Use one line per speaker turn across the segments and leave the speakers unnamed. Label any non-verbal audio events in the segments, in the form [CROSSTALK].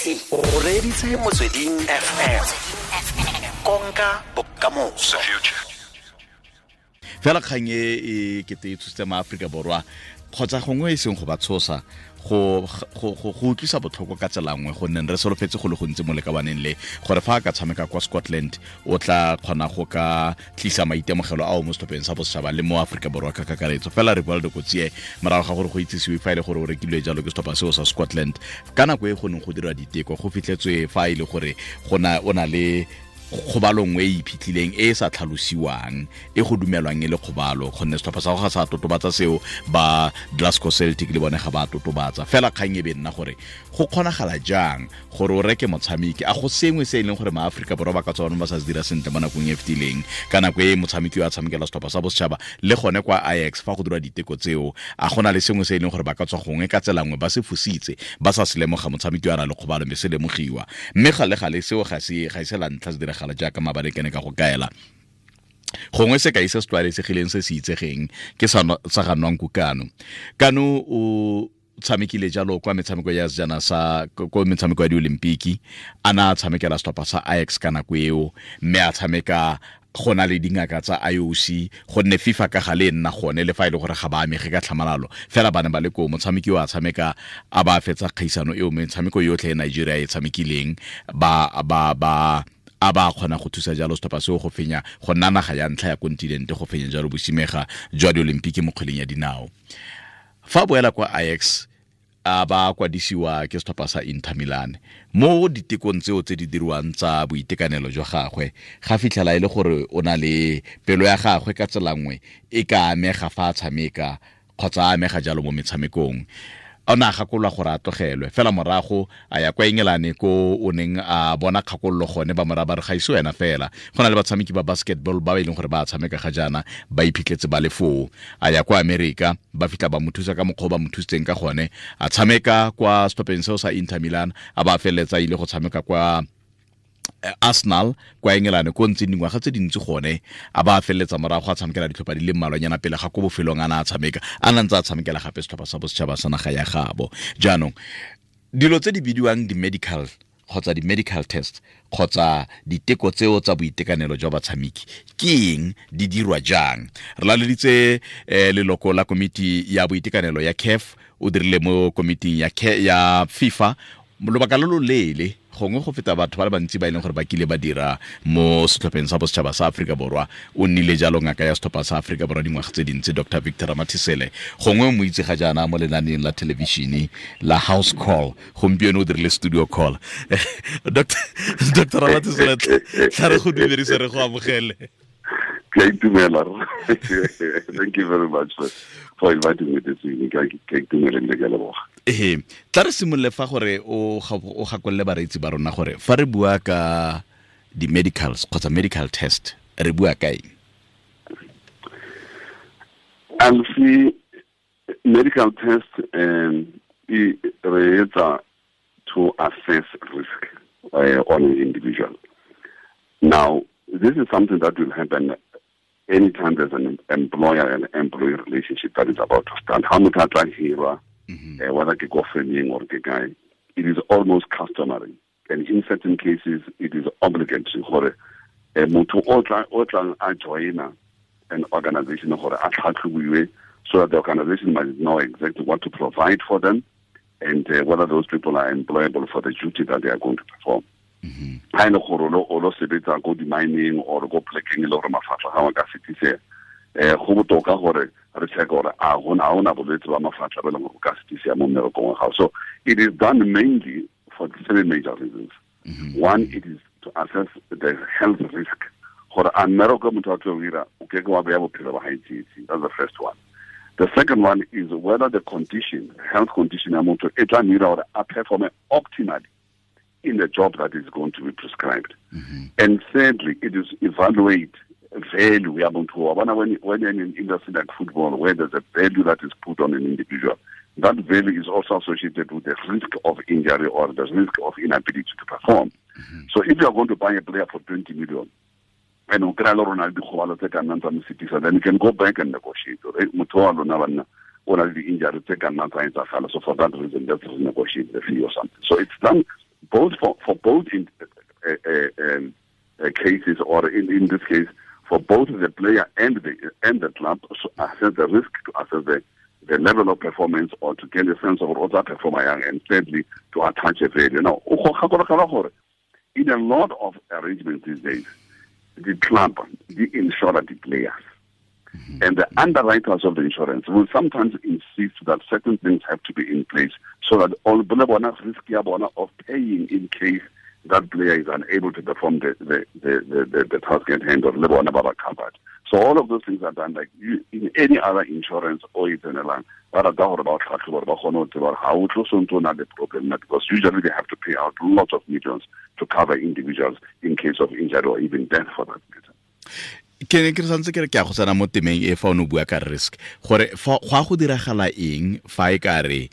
c o reditse motsweding fm konka bokamoso.
Fela kgang e e kete e tshositse maaforika borwa kgotsa gongwe e seng go ba tshosa go utlwisa botlhoko ka tselangwe gonne re solofetse go le gontsi mo lekabaneng le gore fa a ka tshameka kwa scotland o tla kgona go ka tlisa maitemogelo ao mo setlhopheng sa bosetšhaba le mo aforika borwa ka kakaretso. Fela re bua le dikotsie morago ga gore go itsisiwe fa e le gore o rekilwe jalo ke setlhopha seo sa scotland. Ka nako e go neng go dira diteko go fitlhetswe fa e le gore o na le kgobalo nngwe e iphitlhileng e e sa tlhalosiwang e go dumelwang e le kgobalo gonne setlhopha sa go ga sa totobatsa seo ba glasgow celtic le bone ga ba totobatsa. Fela kgang e be nna gore go kgonagala jang gore o reke motshameki? A go sengwe se e leng gore maaforika borwa ba ka tswa ba sa se dira sentle mo nakong e fetileng. Ka nako e motshameki yo a tshamekela setlhopha sa bosetšhaba le gone kwa ix fa go dira diteko tseo a gona le sengwe se e leng gore ba ka tswa gongwe ka tsela nngwe ba se fositse ba sa se lemoga motshameki yo a na le kgobalo mme se lemogiwa. Mme gale-gale seo ga se la ntlha se diragala jaaka mabarekene ka go kaela. Gongwe se ka se se tlwaelesegileng se se itsegeng ke sa ga nwang kukano kano o tshamekile jalo kwa metshameko ya sejana sa ko metshameko ya diolimpiki a na a tshamekela setlhopha sa ix ka nako eo mme a tshameka go na le dingaka tsa ioc gonne fifa ka ga le nna gone le fa e le gore ga ba amege ka tlhamalalo fela ba ne ba le koo. Motshameki o a tshameka a ba fetsa kgaisano eo metshameko yotlhe e nigeria e tshamekileng ba ba ba a ba kgona go thusa jalo setlhopha seo go fenya go nna naga ya ntlha ya kontinente go fenya jalo bosimega jwa diolimpiki mo kgweleng ya dinao. Fa boela kwa ix a ba kwadisiwa ke setlhopha sa inter milan. Mo ditekong tseo tse di dirwang tsa boitekanelo jwa gagwe ga fitlhela e le gore o na le pelo ya gagwe ka tselangwe e ka amega fa a tshameka kgotsa a amega jalo mo metshamekong o ne a gakololwa gore a tlogelwe fela morago a ya kwa engelane ko o neng a bona kgakololo gone ba mora ba re gaise wena fela. Go na le batshameki ba basketball ba ba e leng gore ba tshameka ga jaana ba iphitlhetse ba le foo. A ya kwa america ba fitlha ba mo thusa ka mokgwa o ba mo thusitseng ka gone. A tshameka kwa stopeng seo sa inter milan a ba feleletsa ile go tshameka kwa arsenal kwa engelane ko ntseng dingwaga tse dintsi gone a ba feleletsa morago a tshamekela ditlhopha di le mmalwanyana pele ga ko bofelong a na a tshameka a na ntse a tshamekela gape setlhopha sa bosetšhaba sa naga ya gabo. Jaanong dilo tse di bidiwang di-medical kgotsa di-medical test kgotsa diteko tseo tsa boitekanelo jwa batshameki ke eng? Di dirwa jang? Re laleditse um leloko la komiti ya boitekanelo ya caf o dirile mo komiting ya, ya fifa. Lobaka lo lo leele gongwe go feta batho ba le bantsi ba e leng gore ba kile ba dira mo setlhopheng sa bosetšhaba sa aforika borwa. O nnile jalo ngaka ya setlhopha sa aforika borwa dingwaga tse dintsi dr victor ramathisele. Gongwe mo itse ga jaana mo lenaneng la thelebišene la house call. Gompieno o dirile studio call. [LAUGHS] Dr ramathisele tla re go dumedise re go amogele.
Ke itumela thank you very much for, inviting me this evening. Ke a itumela le ke
ee tla re simolole fa gore o gakolole bareetsi ba rona gore fa re bua ka di-medicals kgotsa medical test re bua ka eng
alfi medical test um re etsa to assess risk uh, on an individual. Now this is something that will happen anytime there's an employer and employee relationship that is about to start how motho a tla hirwa uh, whether go or guy it is almost customary. And in certain cases it is obligatory gore uh, motho o tlang a an organization gore a tlhatlhobiwe so that the organization must know exactly what to provide for them and uh, whether those people are employable for the duty that they are going to perform. Ga e le gore o lo sebetsa ko di-mining or ko plekeng e le gore mafatlha ga wa ka fetisea um go botoka gore re check gore a gona a gona bolwetse ba mafatlha ba e leng gore ka mo mmerekong wa so it is done mainly for seven major reasons mm -hmm. one it is to assess the health risk gore a mmereko motho a tlo dira o ke ke wa beya bophelo ba that's the first one the second one is whether the condition health condition ya motho e tla dira gore a performe optimally in the job that is going to be prescribed. Mm -hmm. And thirdly, it is evaluate value. We are going to. When, when in an industry like football, where there's a value that is put on an individual, that value is also associated with the risk of injury or the risk of inability to perform. Mm -hmm. So if you are going to buy a player for 20 million, and o kry-a le rona le dikgobalo tse ka nnang tsa mositisa then you can go back and negotiate motho wa lona banna o na le di-injury tse ka nnang tsa etsagala so for that reason let's renegotiate the fee or something so it's done both for, for both in, uh, uh, um, uh, cases, or in, in this case, for both the player and the and the club to assess the risk, to assess the, the level of performance, or to get a sense of what that performer young, and thirdly, to attach a value. Now, in a lot of arrangements these days, the club, the insurer, the players, mm-hmm. and the underwriters of the insurance will sometimes insist that certain things have to be in place so that all risk of paying in case that player is unable to perform the the the, the, the task at hand or level one covered. So all of those things are done like you, in any other insurance or in a land. But I doubt about how how the problem because usually they have to pay out lots of millions to cover individuals in case of injury or even death for that matter.
ke ne ke santse ke re ke a go tsena mo temeng e fa o ne bua ka risk gore go a go diragala eng fa e ka re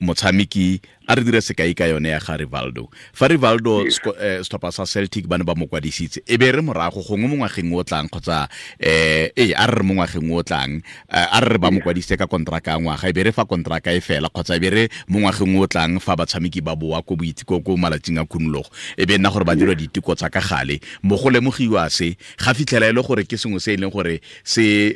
motshameki a re dire sekai ka yone ya ga rivaldo. Fa rivaldo setlhopha sa celtic ba ne ba mo kwadisitse e be re morago gongwe mo ngwageng o tlang kgotsa um ee a re re mo ngwageng o tlang eh, a re re ba mo kwadisitse ka kontraka ya ngwaga e be re fa kontraka e fela kgotsa e be re mo ngwageng o tlang fa batshameki ba boa ko ko malatsing a khunologo e be nna gore ba dirwa diteko tsa ka gale mo go lemogiwa se ga fitlhela e le gore ke sengwe se e leng gore se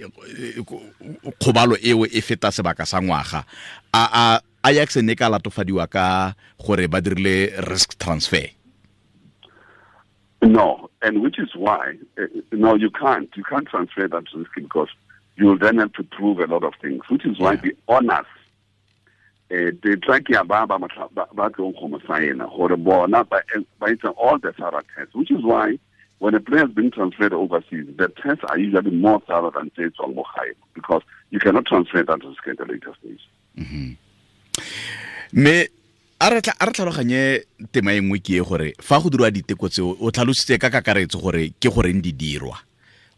kgobalo eo e feta sebaka sa ngwaga. A ajax ne ka latofadiwa ka gore ba dirile risk transfer
no and which is why uh, no you can't you can't transfer that risk because you will then have to prove a lot of things which is why yeah. the honors uh, the trachea ba ba ba go go signa gore bona ba ba all the thorough tests which is why when a player has been transferred overseas, the tests are usually more thorough than say on high because you cannot transfer that risk at a later stage. Mm -hmm.
Me a re tlhaloganye tema e nngwe ke e gore fa go dirwa diteko tseo o tlhalositse ka kakaretso gore ke goreng di dirwa.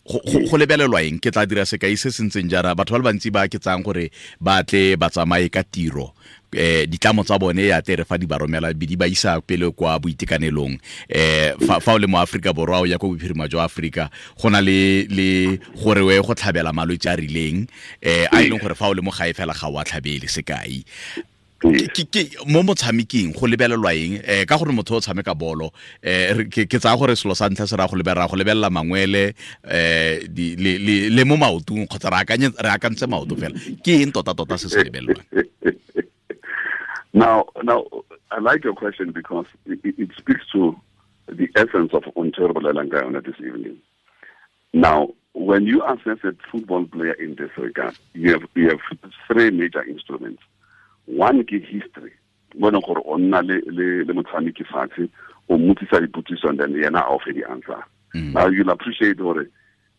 Go lebelelwa eng? Ke tla dira sekai se sentseng jara batho ba le bantsi ba ke tsang gore ba tle ba tsamaye ka tiro eh ditlamo tsa bone ya tere fa di ba romela be di ba isa pele kwa boitekanelong. Eh fa, fa o le mo Africa borwa o ya go bophirima jwa Africa gona le le gore we go tlhabela malwetse a rileng. Eh a ile gore fa o le mo gae fela ga wa tlhabele sekai. Mo motshameking go lebelelwa eng? Um ka gore motho o tshameka bolo um ke tsaya gore selo sa ntlha se ra go lebelela go lebelela mangwele um le mo maotong kgotsa re akantse maoto fela. Ke eng tota-tota se se lebelelwang
now now i like your question because it, it speaks to the essence of Ontero Bolelangayona this evening. Now when you assess a football player in this regard you have, you have three major instruments. One is history mo leng gore o nna le le motshameki fatshe o mmotsisa dipotsiso and then yena a fe di-answer. Mm. now you'll appreciate gore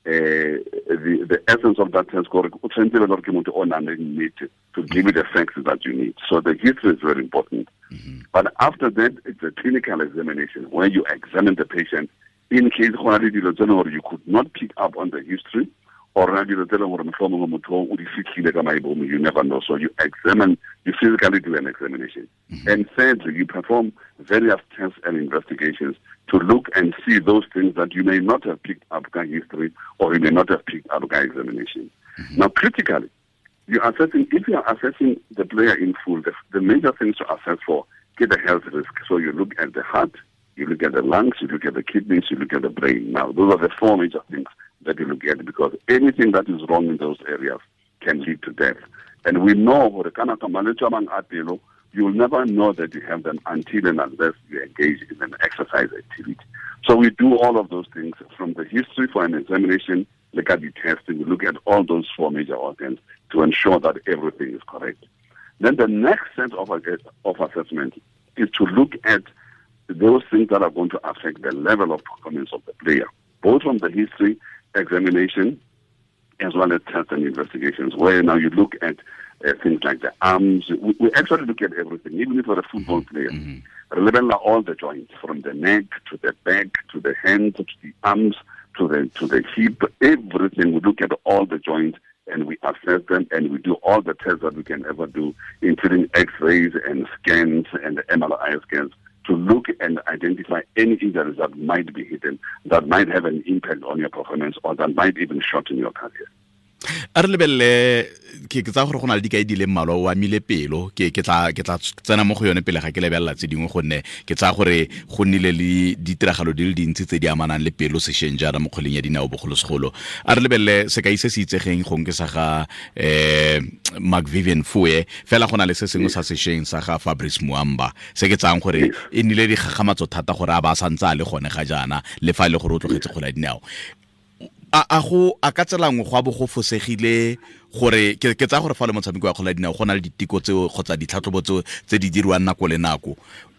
uh, the, the essence of that test gore o tshwanetse le gore ke motho o nang le nnete to give you the facts that you need. So the history is very important. Mm -hmm. but after that it's a clinical examination where you examine the patient in case go na le dilo tse gore you could not pick up on the history or dilo tse leng gore motlhomongwe motho o di fitlhile ka maibomo you never know so you examine you physically do an examination mm -hmm. and thirdly you perform various tests and investigations to look and see those things that you may not have picked up by history or you may not have picked up by examination mm -hmm. now critically you're assessing if you are assessing the player in full the, the major things to assess for get the health risk so you look at the heart you look at the lungs, you look at the kidneys, you look at the brain. Now, those are the four major things that you look at because anything that is wrong in those areas can lead to death. And we know what the you'll never know that you have them until and unless you engage in an exercise activity. So we do all of those things from the history for an examination, look at the testing, we look at all those four major organs to ensure that everything is correct. Then the next set of, uh, of assessment is to look at those things that are going to affect the level of performance of the player, both from the history examination as well as tests and investigations, where now you look at uh, things like the arms. We, we, actually look at everything, even if you're a football mm-hmm. player. Mm-hmm. all the joints, from the neck to the back to the hands to the arms to the to the hip, everything. We look at all the joints and we assess them and we do all the tests that we can ever do, including X-rays and scans and MRI scans to look and identify any injuries that might be hidden, that might have an impact on your performance, or that might even shorten your career.
A re lebelele ke tsa gore go na le dikai di le mmalwa o amile pelo. Ke ke tla ke tla tsena mo go yone pele ga ke lebelela tse dingwe gonne ke tsaya gore go nnile le ditiragalo di le dintsi tse di amanang le pelo sešweng jaana mo kgweleng ya dinao bogolosegolo. A re lebelele sekai se se itsegeng gong ke sa ga um mcvivian foe fela go na le se sengwe sa sešweng sa ga fabrice muamba se ke tsayang gore e nnile digagamatso thata gore a ba a santse a le gone ga jaana le fa e le gore o tlogetse kgola dinao a go a ka tselangwe go a bo go fosegile gore ke tsaya gore fa le motshameko wa kgola dinao go na le diteko tseo kgotsa ditlhatlhobo tseo tse di diriwang nako le nako.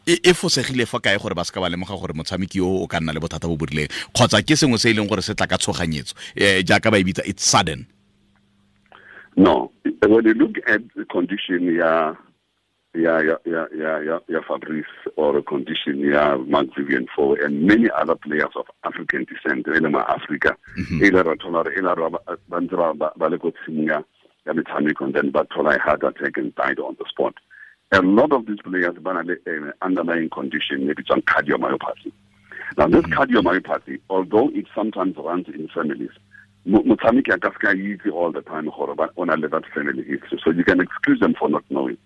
E, e fosegile fa kae gore ba seka ba lemoga gore motshameki o o ka nna le bothata bo borileng kgotsa ke sengwe se e leng gore se tla ka tshoganyetso um jaaka ba e bitsa it's sudden.
No when you look at the condition ya yeah, yeah, yeah, yeah, yeah, yeah, Fabrice or a condition, yeah, Marc-Vivien Foé, and many other players of African descent, in Africa, mm-hmm. Ila Ratola, Ila uh, Bandra, Baleko Tsinga, and then Batola heart attack and died on the spot. A lot of these players have an eh, underlying condition, maybe some cardiomyopathy. Now, this mm-hmm. cardiomyopathy, although it sometimes runs in families, motshameki a ka se ka itse all the time gore o na le that family history so you can excuse them for not knowing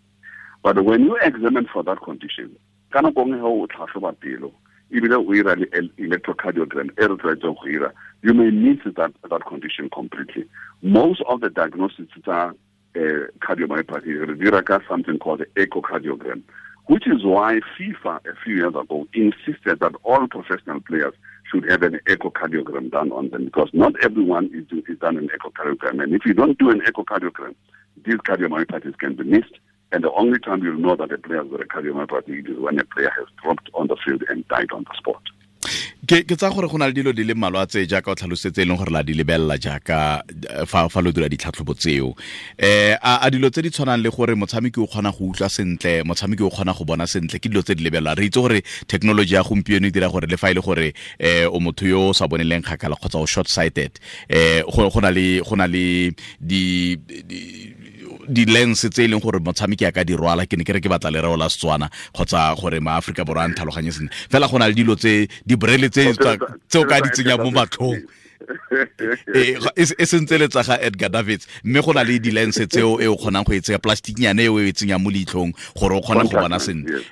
but when you examine for that condition ka nako nngwe o tlhatlhoba pelo ebile o ira le electrocardiogram e re go ira you may miss that, that condition completely most of the diagnoses tsa uh, cardiomyopathy re dira ka something called an echocardiogram which is why FIFA a few years ago insisted that all professional players should have an echocardiogram done on them because not everyone is, is done an echocardiogram. And if you don't do an echocardiogram, these cardiomyopathies can be missed. And the only time you'll know that a player has got a cardiomyopathy is when a player has dropped on the field and died on the spot.
ke ke tsa gore go na le dilo di le mmalwa tse jaaka o tlhalosetse e leng gore la di lebelela jaaka fa fa lo dira ditlhatlhobo tseo eh a dilo tse di tshwanang le gore motshameki o kgona go utlwa sentle motshameki o kgona go bona sentle ke dilo tse di lebelela re itse gore technology ya gompieno e dira gore le fa e le gore eh o motho yo o sa boneleng kgakala kgotsa o short sighted eh go na le go na le di di-lens tse e leng gore motshameki a ka di rwala ke ne ke re ke batla lereo la setswana kgotsa gore maaforika borwa a ntlhaloganye sentle. Fela go na le dilo tse di dibrele tse o ka di tsenya mo matlhong e sentse letsa ga edgar davids mme go na le di-lens tseo e o kgonang go e tsenya plasticnyane eo e tsenyang mo leitlhong gore o kgone go bona sentle.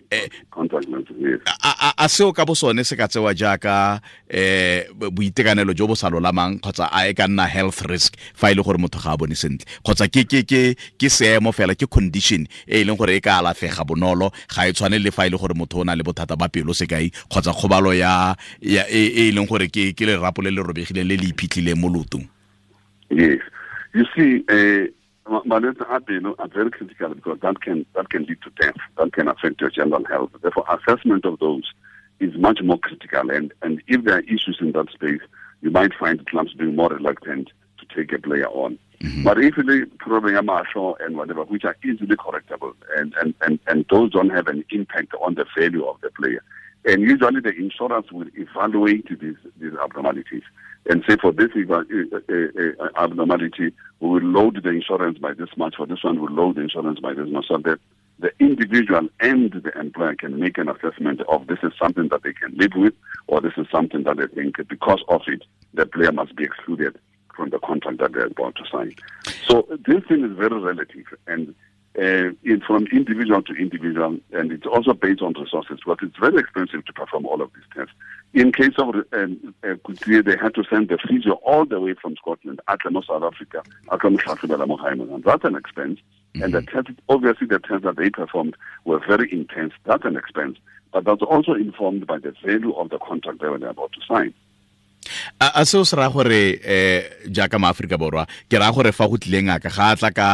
a seo ka bo sone se ka tsewa jaaka um boitekanelo jo bo sa lolamang kgotsa a e ka nna health risk fa e le gore motho ga a bone sentle. Kgotsa ke seemo fela ke condition e e leng gore e ka alafega bonolo ga e tshwane le fa e le gore motho o na le bothata ba pelo sekai kgotsa kgobalo ya e e leng gore ke lerapo le le robegileng le le iphitlhileng mo lotong
yes. You see uh, malwetse a pelo are very critical because that can that can lead to death. That can affect your general health. Therefore assessment of those is much more critical. And and if there are issues in that space you might find clubs being more reluctant to take a player on. Mm-hmm. But if the problem and whatever, which are easily correctable, and, and, and, and those don't have an impact on the value of the player. And usually the insurance will evaluate these, these abnormalities and say for this uh, uh, uh, abnormality, we will load the insurance by this much. For this one, we'll load the insurance by this much. So that the individual and the employer can make an assessment of this is something that they can live with, or this is something that they think because of it, the player must be excluded from the contract that they're about to sign. So this thing is very relative, and uh, it's from individual to individual, and it's also based on resources. But it's very expensive to perform all of these tests. In case of uh, uh, they had to send the physio all the way from Scotland, Atlamo, South Africa, and That's an expense. Mm-hmm. And the test, obviously, the tests that they performed were very intense. That's an expense. But that's also informed by the value of the contract they were about to sign.
A seo se raya gore um jaaka maaforika borwa ke raya gore fa go tlileng aka ga a tla ka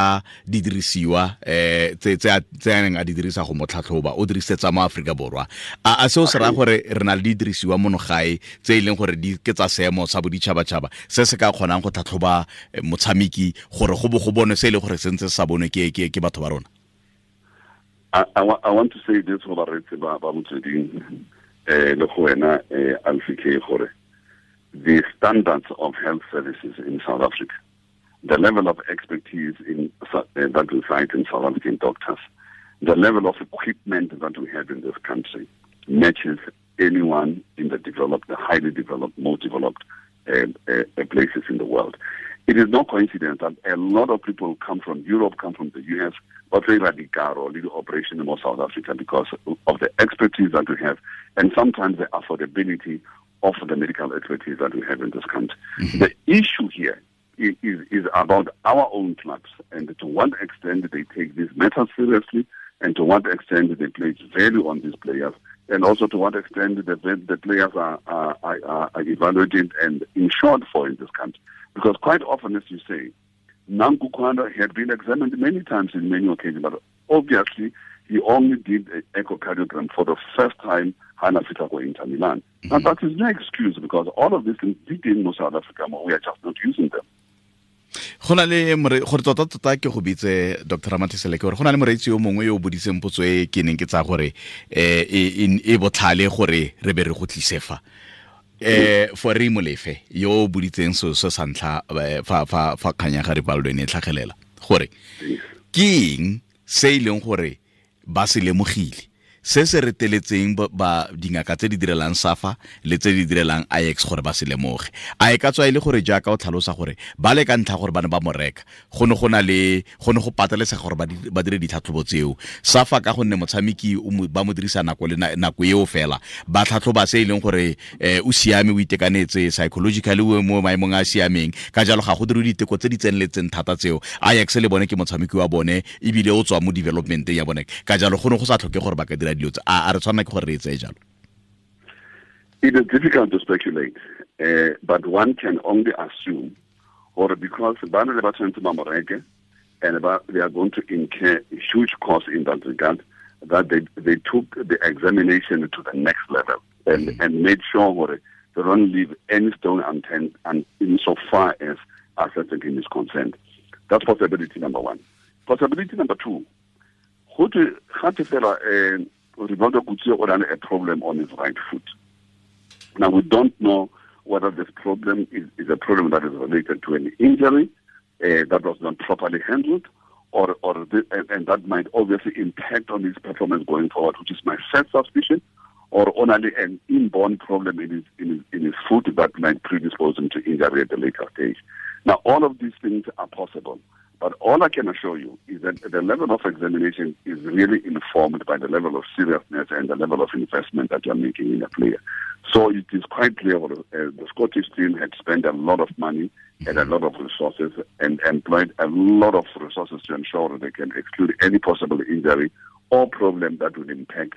didirisiwa um tse a neng a di dirisa go motlhatlhoba o dirisetsa mo aforika borwa. A seo se raya gore re na le didirisiwa mono gae tse e leng gore di ke tsa seemo sa boditšhabatšhaba se se ka kgonang go tlhatlhoba motshameki gore go bo go bone se e leng gore se ntse se sa bonwe ke batho ba rona.
I, I, I want to say this go baretsi ba motsweding um le go wena um alfike gore the standards of health services in South Africa, the level of expertise in, uh, that find in South African doctors, the level of equipment that we have in this country matches anyone in the developed, the highly developed, most developed uh, uh, places in the world. It is no coincidence that a lot of people come from Europe, come from the US, but they radical or little operation in South Africa because of the expertise that we have and sometimes the affordability of the medical expertise that we have in this country. Mm-hmm. The issue here is, is about our own clubs and to what extent they take this matter seriously and to what extent they place value on these players and also to what extent the, the players are, are, are, are evaluated and insured for in this country. Because quite often, as you say, Nanku Kwanda had been examined many times in many occasions, but obviously he only did an echocardiogram for the first time Hana Fitako Inter Milan. Mm-hmm. And that is no excuse because all of these things did in South Africa, but we are just not using them.
go na le gore tota tota ke go bitse dr ramatisele ke gore go na le moreetsi yo mongwe yo o boditseng potso e ke neng ke tsaya gore um e botlhale gore re be re go tlise fa eh for re molefe yo o boditseng so se sa ntlha fa fa fa kganya ga rivaldo e ne tlhagelela gore ke eng se e leng gore ba se lemogile se se reteletseng ba dingaka tse di direlang safa le tse di direlang ix gore ba se lemoge. A e ka tswa e le gore jaaka o tlhalosa gore ba le ka ntlha gore ba ne ba mo reka. Go ne go na le go go patelesega gore ba dire ditlhatlhobo tseo. Safa ka gonne motshameki ba mo dirisa nako le nako eo fela. Ba tlhatlhoba se e leng gore um o siame o itekanetse psychologically o mo maemong a a siameng. Ka jalo ga go dire diteko tse di tseneletseng thata tseo. Ix le bone ke motshameki wa bone ebile o tswa mo developmenteng ya bone. Ka jalo go ne go sa tlhoke gore ba ka dira dilo a re tshwana ke gore re etse jalo
It is difficult to speculate, uh, but one can only assume, or because Bana Mamoreke, and they are going to incur huge costs in that regard, that they, they took the examination to the next level and, mm-hmm. and made sure what they don't leave any stone unturned and insofar as assessing is concerned. That's possibility number one. Possibility number two, go to fela Rivaldo Coetzee had a problem on his right foot. Now, we don't know whether this problem is, is a problem that is related to an injury uh, that was not properly handled, or, or the, and, and, that might obviously impact on his performance going forward, which is my first suspicion, or only an inborn problem in his, in his, in his foot that might predispose him to injury at a later stage. Now, all of these things are possible. But all I can assure you is that the level of examination is really informed by the level of seriousness and the level of investment that you're making in a player. So it is quite clear that uh, the Scottish team had spent a lot of money and a lot of resources and employed a lot of resources to ensure that they can exclude any possible injury or problem that would impact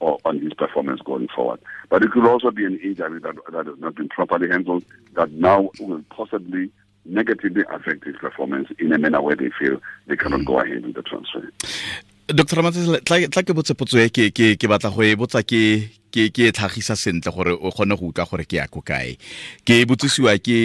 on his performance going forward. But it could also be an injury that, that has not been properly handled that now will possibly negatively affect his performance in a manner where they feel they cannot go ahead with the transfer.
dr ramatsela tla ke botse potso e ke batla go e botsa ke ke ke tlhagisa sentle gore o kgone go utlwa gore ke ya ko kae. Ke botsisiwa ke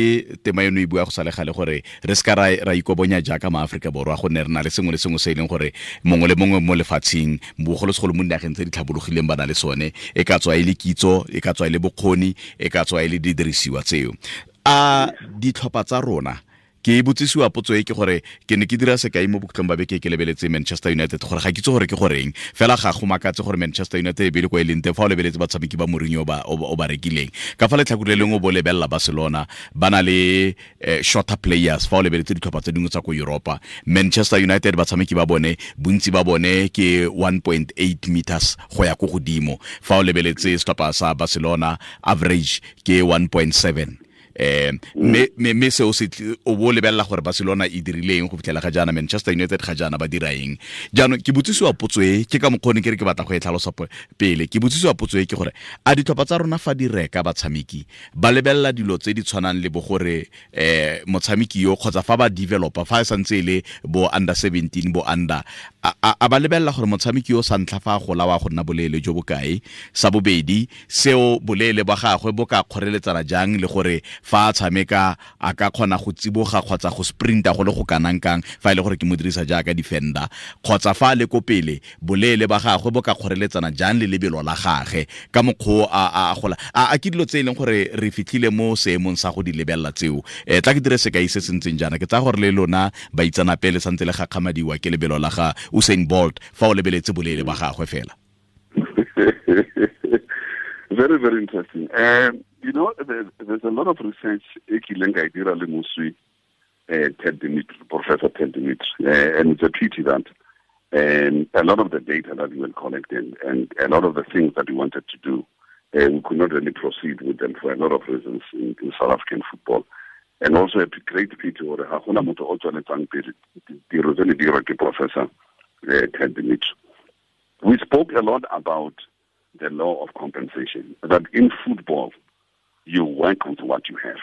tema eno e bua go sa le gale gore re se ka ra ikobonya jaaka maaforika borwa gonne re na le sengwe le sengwe se e leng gore mongwe le mongwe mo lefatsheng bogolosegolo mo dinageng tse di tlhabologileng ba na le sone e ka tswa e le kitso e ka tswa e le bokgoni e ka tswa e le didirisiwa tseo a ditlhopha tsa rona. Ke botsisiwa potso e ke gore ke ne ke dira sekai mo bokhutlong ba beke ke lebeletse manchester united gore ga ke itse gore ke goreng. Fela ga go makatse gore manchester united e be le kwa e leng teng fa o lebeletse batshameki ba morinyo o ba rekileng. Ka fa letlhakore leng o bo lebelela barcelona ba na le eh, shorter players fa o lebeletse ditlhopha tse dingwe tsa ko europa manchester united batshameki ba bone bontsi ba bone ke 1.8 meters go ya ko godimo. Fa o lebeletse setlhopha sa barcelona average ke 1.7 eh me me se o bo lebelela gore barcelona e dirileng go fitlhela ga jaana manchester united ga jaana ba dira eng jaanong ke botsisiwa potso e ke ka mokgone ke re ke batla go e tlhalosa pele. Ke botsisiwa potso e ke gore a ditlhopha tsa rona fa di reka batshameki ba lebelela dilo tse di tshwanang le bo gore um motshameki yo kgotsa fa ba developer fa e santse e le bo under 17 bo under a ba lebelela gore motshameki yo sa ntlha fa a go lawa go nna boleele jo bokae sa bobedi seo boleele ba gagwe bo ka kgoreletsana jang le gore fa a tshameka a ka kgona go tsiboga kgotsa go sprinta go le go kanang kang fa e le gore ke mo dirisa jaaka defender. Kgotsa fa a le ko pele boleele ba gagwe bo ka kgoreletsana jang le lebelo la gage. Ka mokgwa a gola. A ke dilo tse e leng gore re fitlhile mo seemong sa go di lebelela tseo. Um tla ke dire sekai se se ntseng jaana. Ke tsaya gore le lona baitsanape le santse le gakgamadiwa ke lebelo la ga usain bolt fa o lebeletse boleele ba gagwe fela. [LAUGHS]
Very very interesting. Um, you know, there's, there's a lot of research e kileng le moswi uh, Ted Dimitri, Professor Ted Dimitri. Uh, and it's a pity that um, a lot of the data that we were collecting and a lot of the things that we wanted to do, uh, we could not really proceed with them for a lot of reasons in, in South African football. And also a great pity gore ga gona motho o di ke Professor uh, Ted Dimitri. We spoke a lot about the law of compensation, that in football, you work with what you have.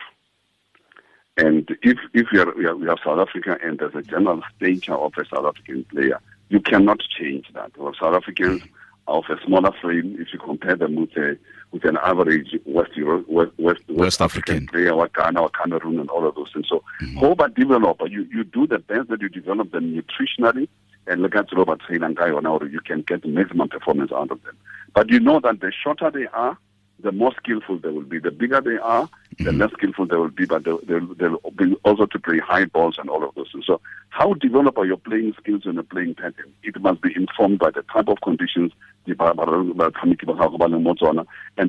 And if if you are, you are South Africa and there's a general stature of a South African player, you cannot change that. Or South Africans are of a smaller frame, if you compare them with a with an average West Euro, West, West, West,
West African
player, or Ghana or Cameroon and all of those things. So, mm-hmm. about developer? You you do the best that you develop them nutritionally, and look at Robert and or you can get maximum performance out of them. But you know that the shorter they are, the more skillful they will be. The bigger they are, the mm-hmm. less skillful they will be, but they'll, they'll, they'll, be also to play high balls and all of those things. So, how develop are your playing skills and a playing pattern? It must be informed by the type of conditions and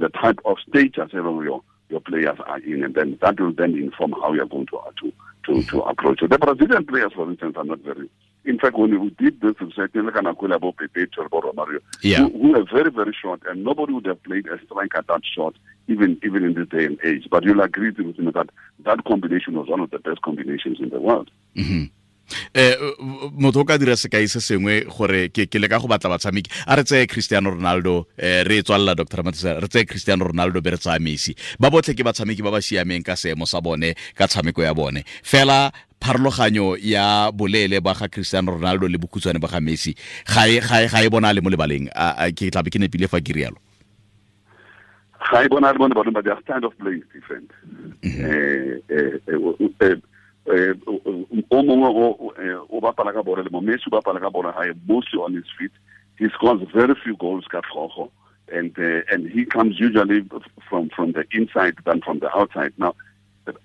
the type of status your your players are in, and then that will then inform how you are going to to to, to approach it. The Brazilian players, for instance, are not very in fact, when we did this we research, look at Bope, Romario,
yeah.
who, who were very, very short, and nobody would have played a striker that short, even even in this day and age. But you'll agree with me that that combination was one of the best combinations in the world.
Mm-hmm. Eh motho o ka dira sekai se sengwe gore ke ke leka go batla batshameki. A re tseye cristiano ronaldo eh re tswalela dr. Matisa re tseye cristiano ronaldo be re tsaya messi. Ba botlhe ke batshameki ba ba siameng ka seemo sa bone ka tshameko ya bone. Fela pharologanyo ya boleele ba ga cristiano ronaldo le bokhutswane ba ga messi ga e ga e, e bona le mo lebaleng. Ke tla be ke nepile fa ke rialo.
Ga e bona le mo lebaleng but they are stand of play different mm-hmm. eh eh, eh, eh o mongwe o bapala ka bolo le mo messi o bapala ka bolo hae mostly on his feet. He scores very few goals ka tlhogo and uh, and he comes usually from from the inside than from the outside. Now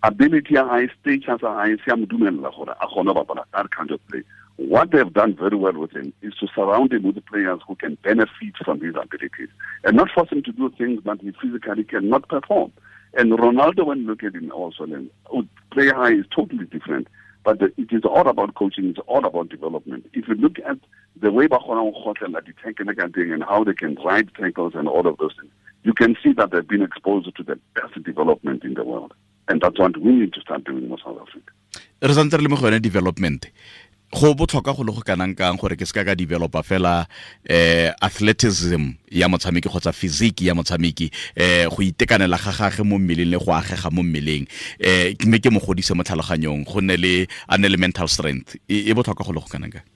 ability ya hae status ya hae se ya mo dumella gore a kgone go bapala that kind of play. What they've done very well with him is to surround him with players who can benefit from his abilities and not force him to do things that he physically cannot perform. And Ronaldo, when you look at him also, then oh, play high is totally different. But the, it is all about coaching. It's all about development. If you look at the way Bakona and the tank and how they can ride tackles and all of those things, you can see that they've been exposed to the best development in the world. and that's what we need to start doing in South Africa
development go botlhokwa go le go kanang kang gore ke se ka ka developa fela eh athleticism ya motshameki kgotsa physique ya motshameki eh go itekanela ga gagwe mo mmeleng le go agega mo mmeleng. Eh mme ke mo godise mo tlhaloganyong go nne le an le mental strength. E botlhokwa go le go kanang kang?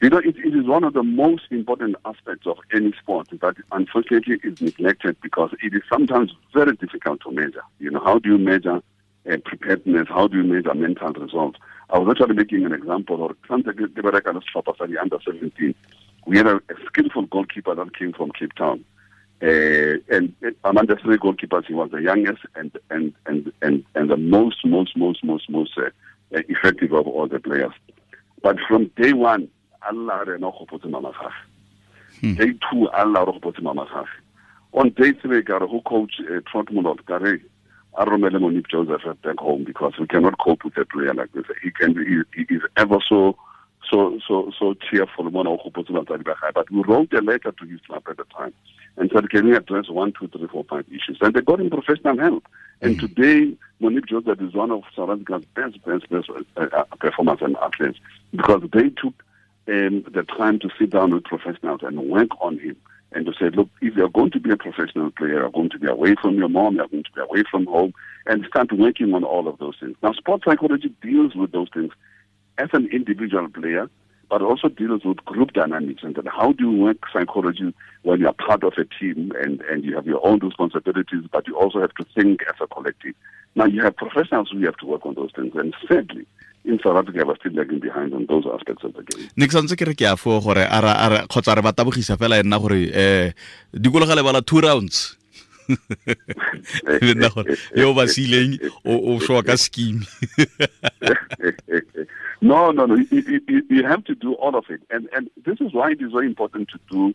You know, it, it is one of the most important aspects of any sport that unfortunately is neglected because it is sometimes very difficult to measure. You know, how do you measure uh, preparedness? How do you measure mental results? I was actually making an example of something the under 17. We had a, a skillful goalkeeper that came from Cape Town. Uh, and among the three goalkeepers, he was the youngest and and and and, and the most most most most most uh, effective of all the players. But from day one, Allah re no gopotse mama gage day two Allah re mama gage on day three ka re go coach uh, ka re a romele Moeneeb Joseph back home because we cannot cope with a player like this. He can he, he is ever so so so so cheerful. But we wrote a letter to his club at the time and said can we address one two three four five issues? And they got him professional help. And mm. today Moeneeb Joseph is one of South Africa's best best best uh, uh, performers and athletes because they took um, the time to sit down with professionals and work on him and to say, look, if you're going to be a professional player, you're going to be away from your mom, you're going to be away from home, and start working on all of those things. Now, sports psychology deals with those things as an individual player, but also deals with group dynamics and how do you work psychology when you're part of a team and, and you have your own responsibilities, but you also have to think as a collective. Now, you have professionals who have to work on those things. And sadly, in South Africa we're still lagging behind on those aspects of the game.
ne ke santse ke re a fo gore ara ara kgotsa re batabogisa fela e nna gore eh dikologa le bala two rounds [LAUGHS] nna gore yo ba sileng o shoka ka scheme [LAUGHS]
no no no. You, you, you have to do all of it. And and this is why it is very important to do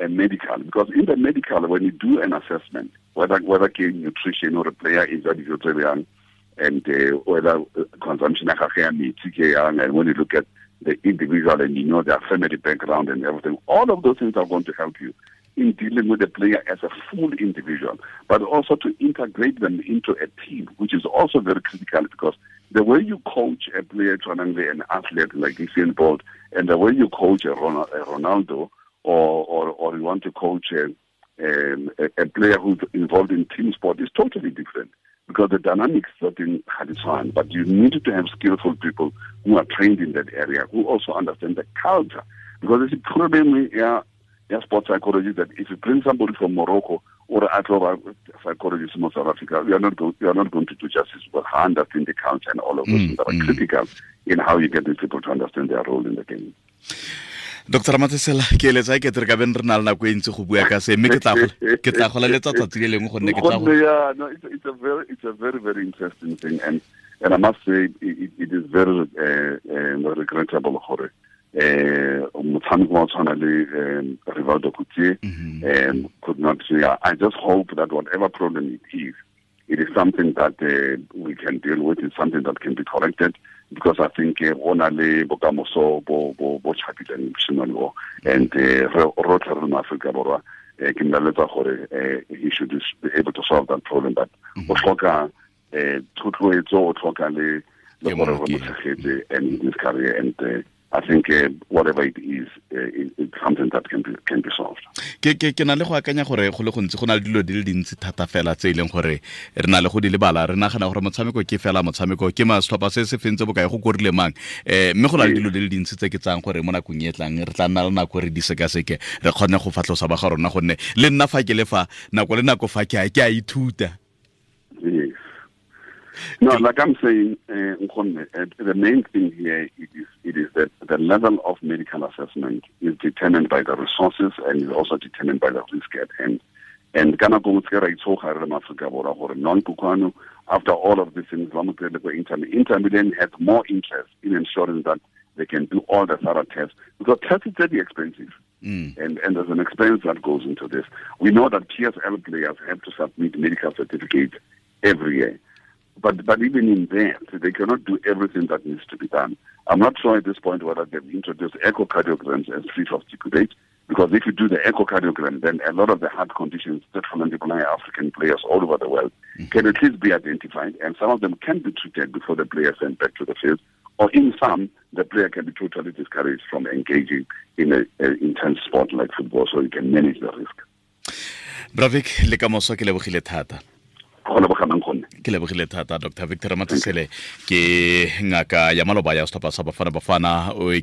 a medical because in the medical when you do an assessment whether whether nutrition or a player is that you're young and uh, whether uh, consumption ke and when you look at the individual and you know their family background and everything all of those things are going to help you in dealing with the player as a full individual, but also to integrate them into a team, which is also very critical because the way you coach a player, an athlete like Usain Bolt, and the way you coach a Ronaldo, or, or, or you want to coach a, um, a, a player who's involved in team sport is totally different because the dynamics certain had its own, but you need to have skillful people who are trained in that area, who also understand the culture. Because it's a problem yeah, yeah, sport psychology that if you bring somebody from Morocco or a psychologist from South Africa, you are not going, you are not going to do justice because I understanding the culture and all of those mm, things are mm. critical in how you get these people to understand their role in the game.
dr ramatsesela ke eletsa ke re ka beng re na le nako e ntse go bua ka se mme ke tla go leletsa tsatsi le lengwe gonne ke tla
yeah no it's, it's a very it's a very very interesting thing and and i must say it, it is very uh, uh, regrettable gore eh motshameko wa tshwana le Rivaldo Coetzee um could not yeah, I just hope that whatever problem it is it is something that uh, we can deal with. It's something that can be corrected because I think o na le bokamoso bo bo bo chabileng mosimane o and rotlhe re mo Afrika borwa ke mmeletsa gore he should be able to solve that problem. But o tlhoka thotloetso o tlhoka le le gore re mo tshegetse and his career and uh, I think uh, whatever it is, uh, it, it's something that can be, can be solved.
Ke ke ke na le go akanya gore go le gontsi go na le dilo di le dintsi thata fela tse e leng gore re na le go di lebala. Re nagana gore motshameko ke fela motshameko ke masetlhopha se se fentse bokae go korile mang? Um mme go na le dilo di le dintsi tse ke tsang gore mo nakong e tlang re tla nna le nako re di sekaseke re kgone go fatlhosa ba ga rona gonne le nna fa ke le fa nako le nako fa ke a ke a ithuta
no, like I'm saying, uh, the main thing here it is it is that the level of medical assessment is determined by the resources and is also determined by the risk at hand. And kana go tse ra itshoga re Afrika borwa gore non Kukwano after all of these things ba mo tsele go Inter Inter Milan has more interest in ensuring that they can do all the thorough tests because tests is very expensive. Mm. And, and there's an expense that goes into this. We know that PSL players have to submit medical certificates every year. But but even in that, they cannot do everything that needs to be done. I'm not sure at this point whether they've introduced echocardiograms as free of debate, because if you do the echocardiogram, then a lot of the heart conditions that multiply African players all over the world mm-hmm. can at least be identified, and some of them can be treated before the player is sent back to the field. Or in some, the player can be totally discouraged from engaging in an intense sport like football, so you can manage the risk.
Bravik, le kamoso ke lebogile thata. Ke lebogile thata dr victor matsesele ke ngaka ya maloba ya setlhopha sa bafana bafana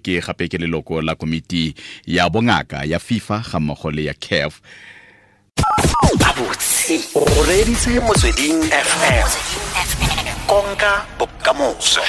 ke gape ke leloko la komiti ya bongaka ya fifa ga mmogo le ya caf
motsweding fm konka bokamoso